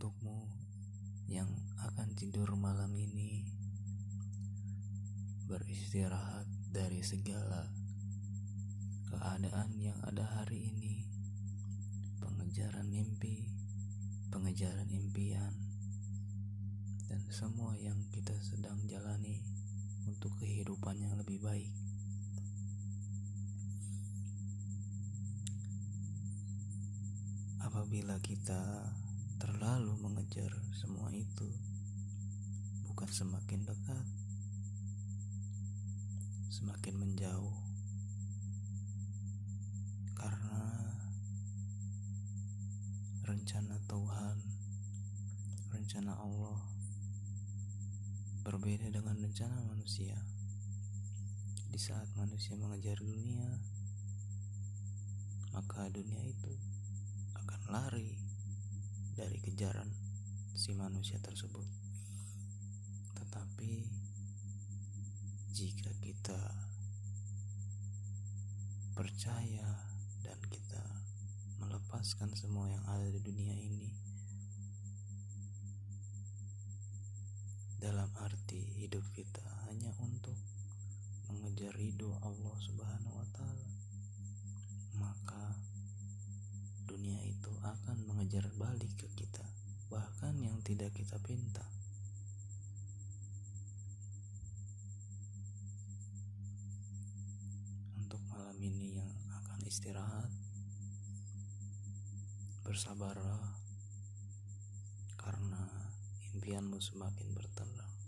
untukmu yang akan tidur malam ini. Beristirahat dari segala keadaan yang ada hari ini. Pengejaran mimpi pengejaran impian dan semua yang kita sedang jalani untuk kehidupan yang lebih baik. Apabila kita terlalu mengejar semua itu bukan semakin dekat semakin menjauh. Karena rencana Tuhan rencana Allah berbeda dengan rencana manusia. Di saat manusia mengejar dunia maka dunia itu akan lari dari kejaran si manusia tersebut. Tetapi jika kita percaya dan kita melepaskan semua yang ada di dunia ini dalam arti hidup kita hanya untuk mengejar ridho mengejar balik ke kita, bahkan yang tidak kita pinta. Untuk malam ini yang akan istirahat, bersabarlah karena impianmu semakin berterang.